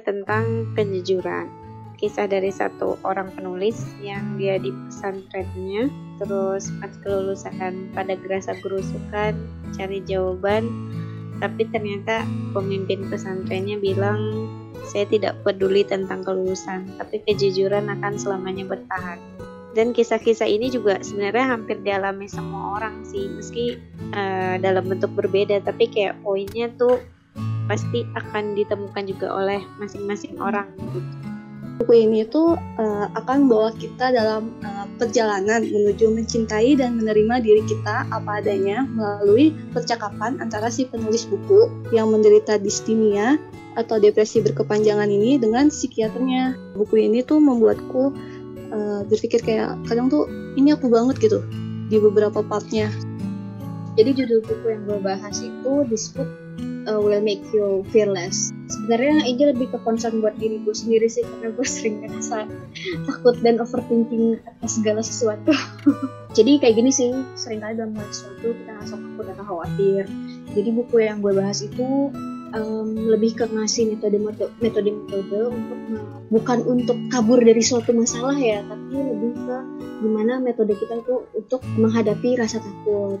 tentang kejujuran. Kisah dari satu orang penulis yang dia di pesantrennya, terus pas kelulusan pada gerasa gerusukan cari jawaban, tapi ternyata pemimpin pesantrennya bilang saya tidak peduli tentang kelulusan, tapi kejujuran akan selamanya bertahan. Dan kisah-kisah ini juga sebenarnya hampir dialami semua orang sih, meski uh, dalam bentuk berbeda, tapi kayak poinnya tuh pasti akan ditemukan juga oleh masing-masing orang gitu. Buku ini tuh uh, akan bawa kita dalam uh, perjalanan menuju mencintai dan menerima diri kita apa adanya melalui percakapan antara si penulis buku yang menderita distimia atau depresi berkepanjangan ini dengan psikiaternya. Buku ini tuh membuatku uh, berpikir kayak kadang tuh ini aku banget gitu di beberapa partnya. Jadi judul buku yang gue bahas itu disebut uh, will make you fearless. Sebenarnya ini lebih ke concern buat diri gue sendiri sih karena gue sering ngerasa takut dan overthinking atas segala sesuatu. Jadi kayak gini sih, sering kali dalam hal sesuatu kita ngerasa takut atau khawatir. Jadi buku yang gue bahas itu um, lebih ke ngasih metode metode metode untuk bukan untuk kabur dari suatu masalah ya, tapi lebih ke gimana metode kita tuh untuk menghadapi rasa takut.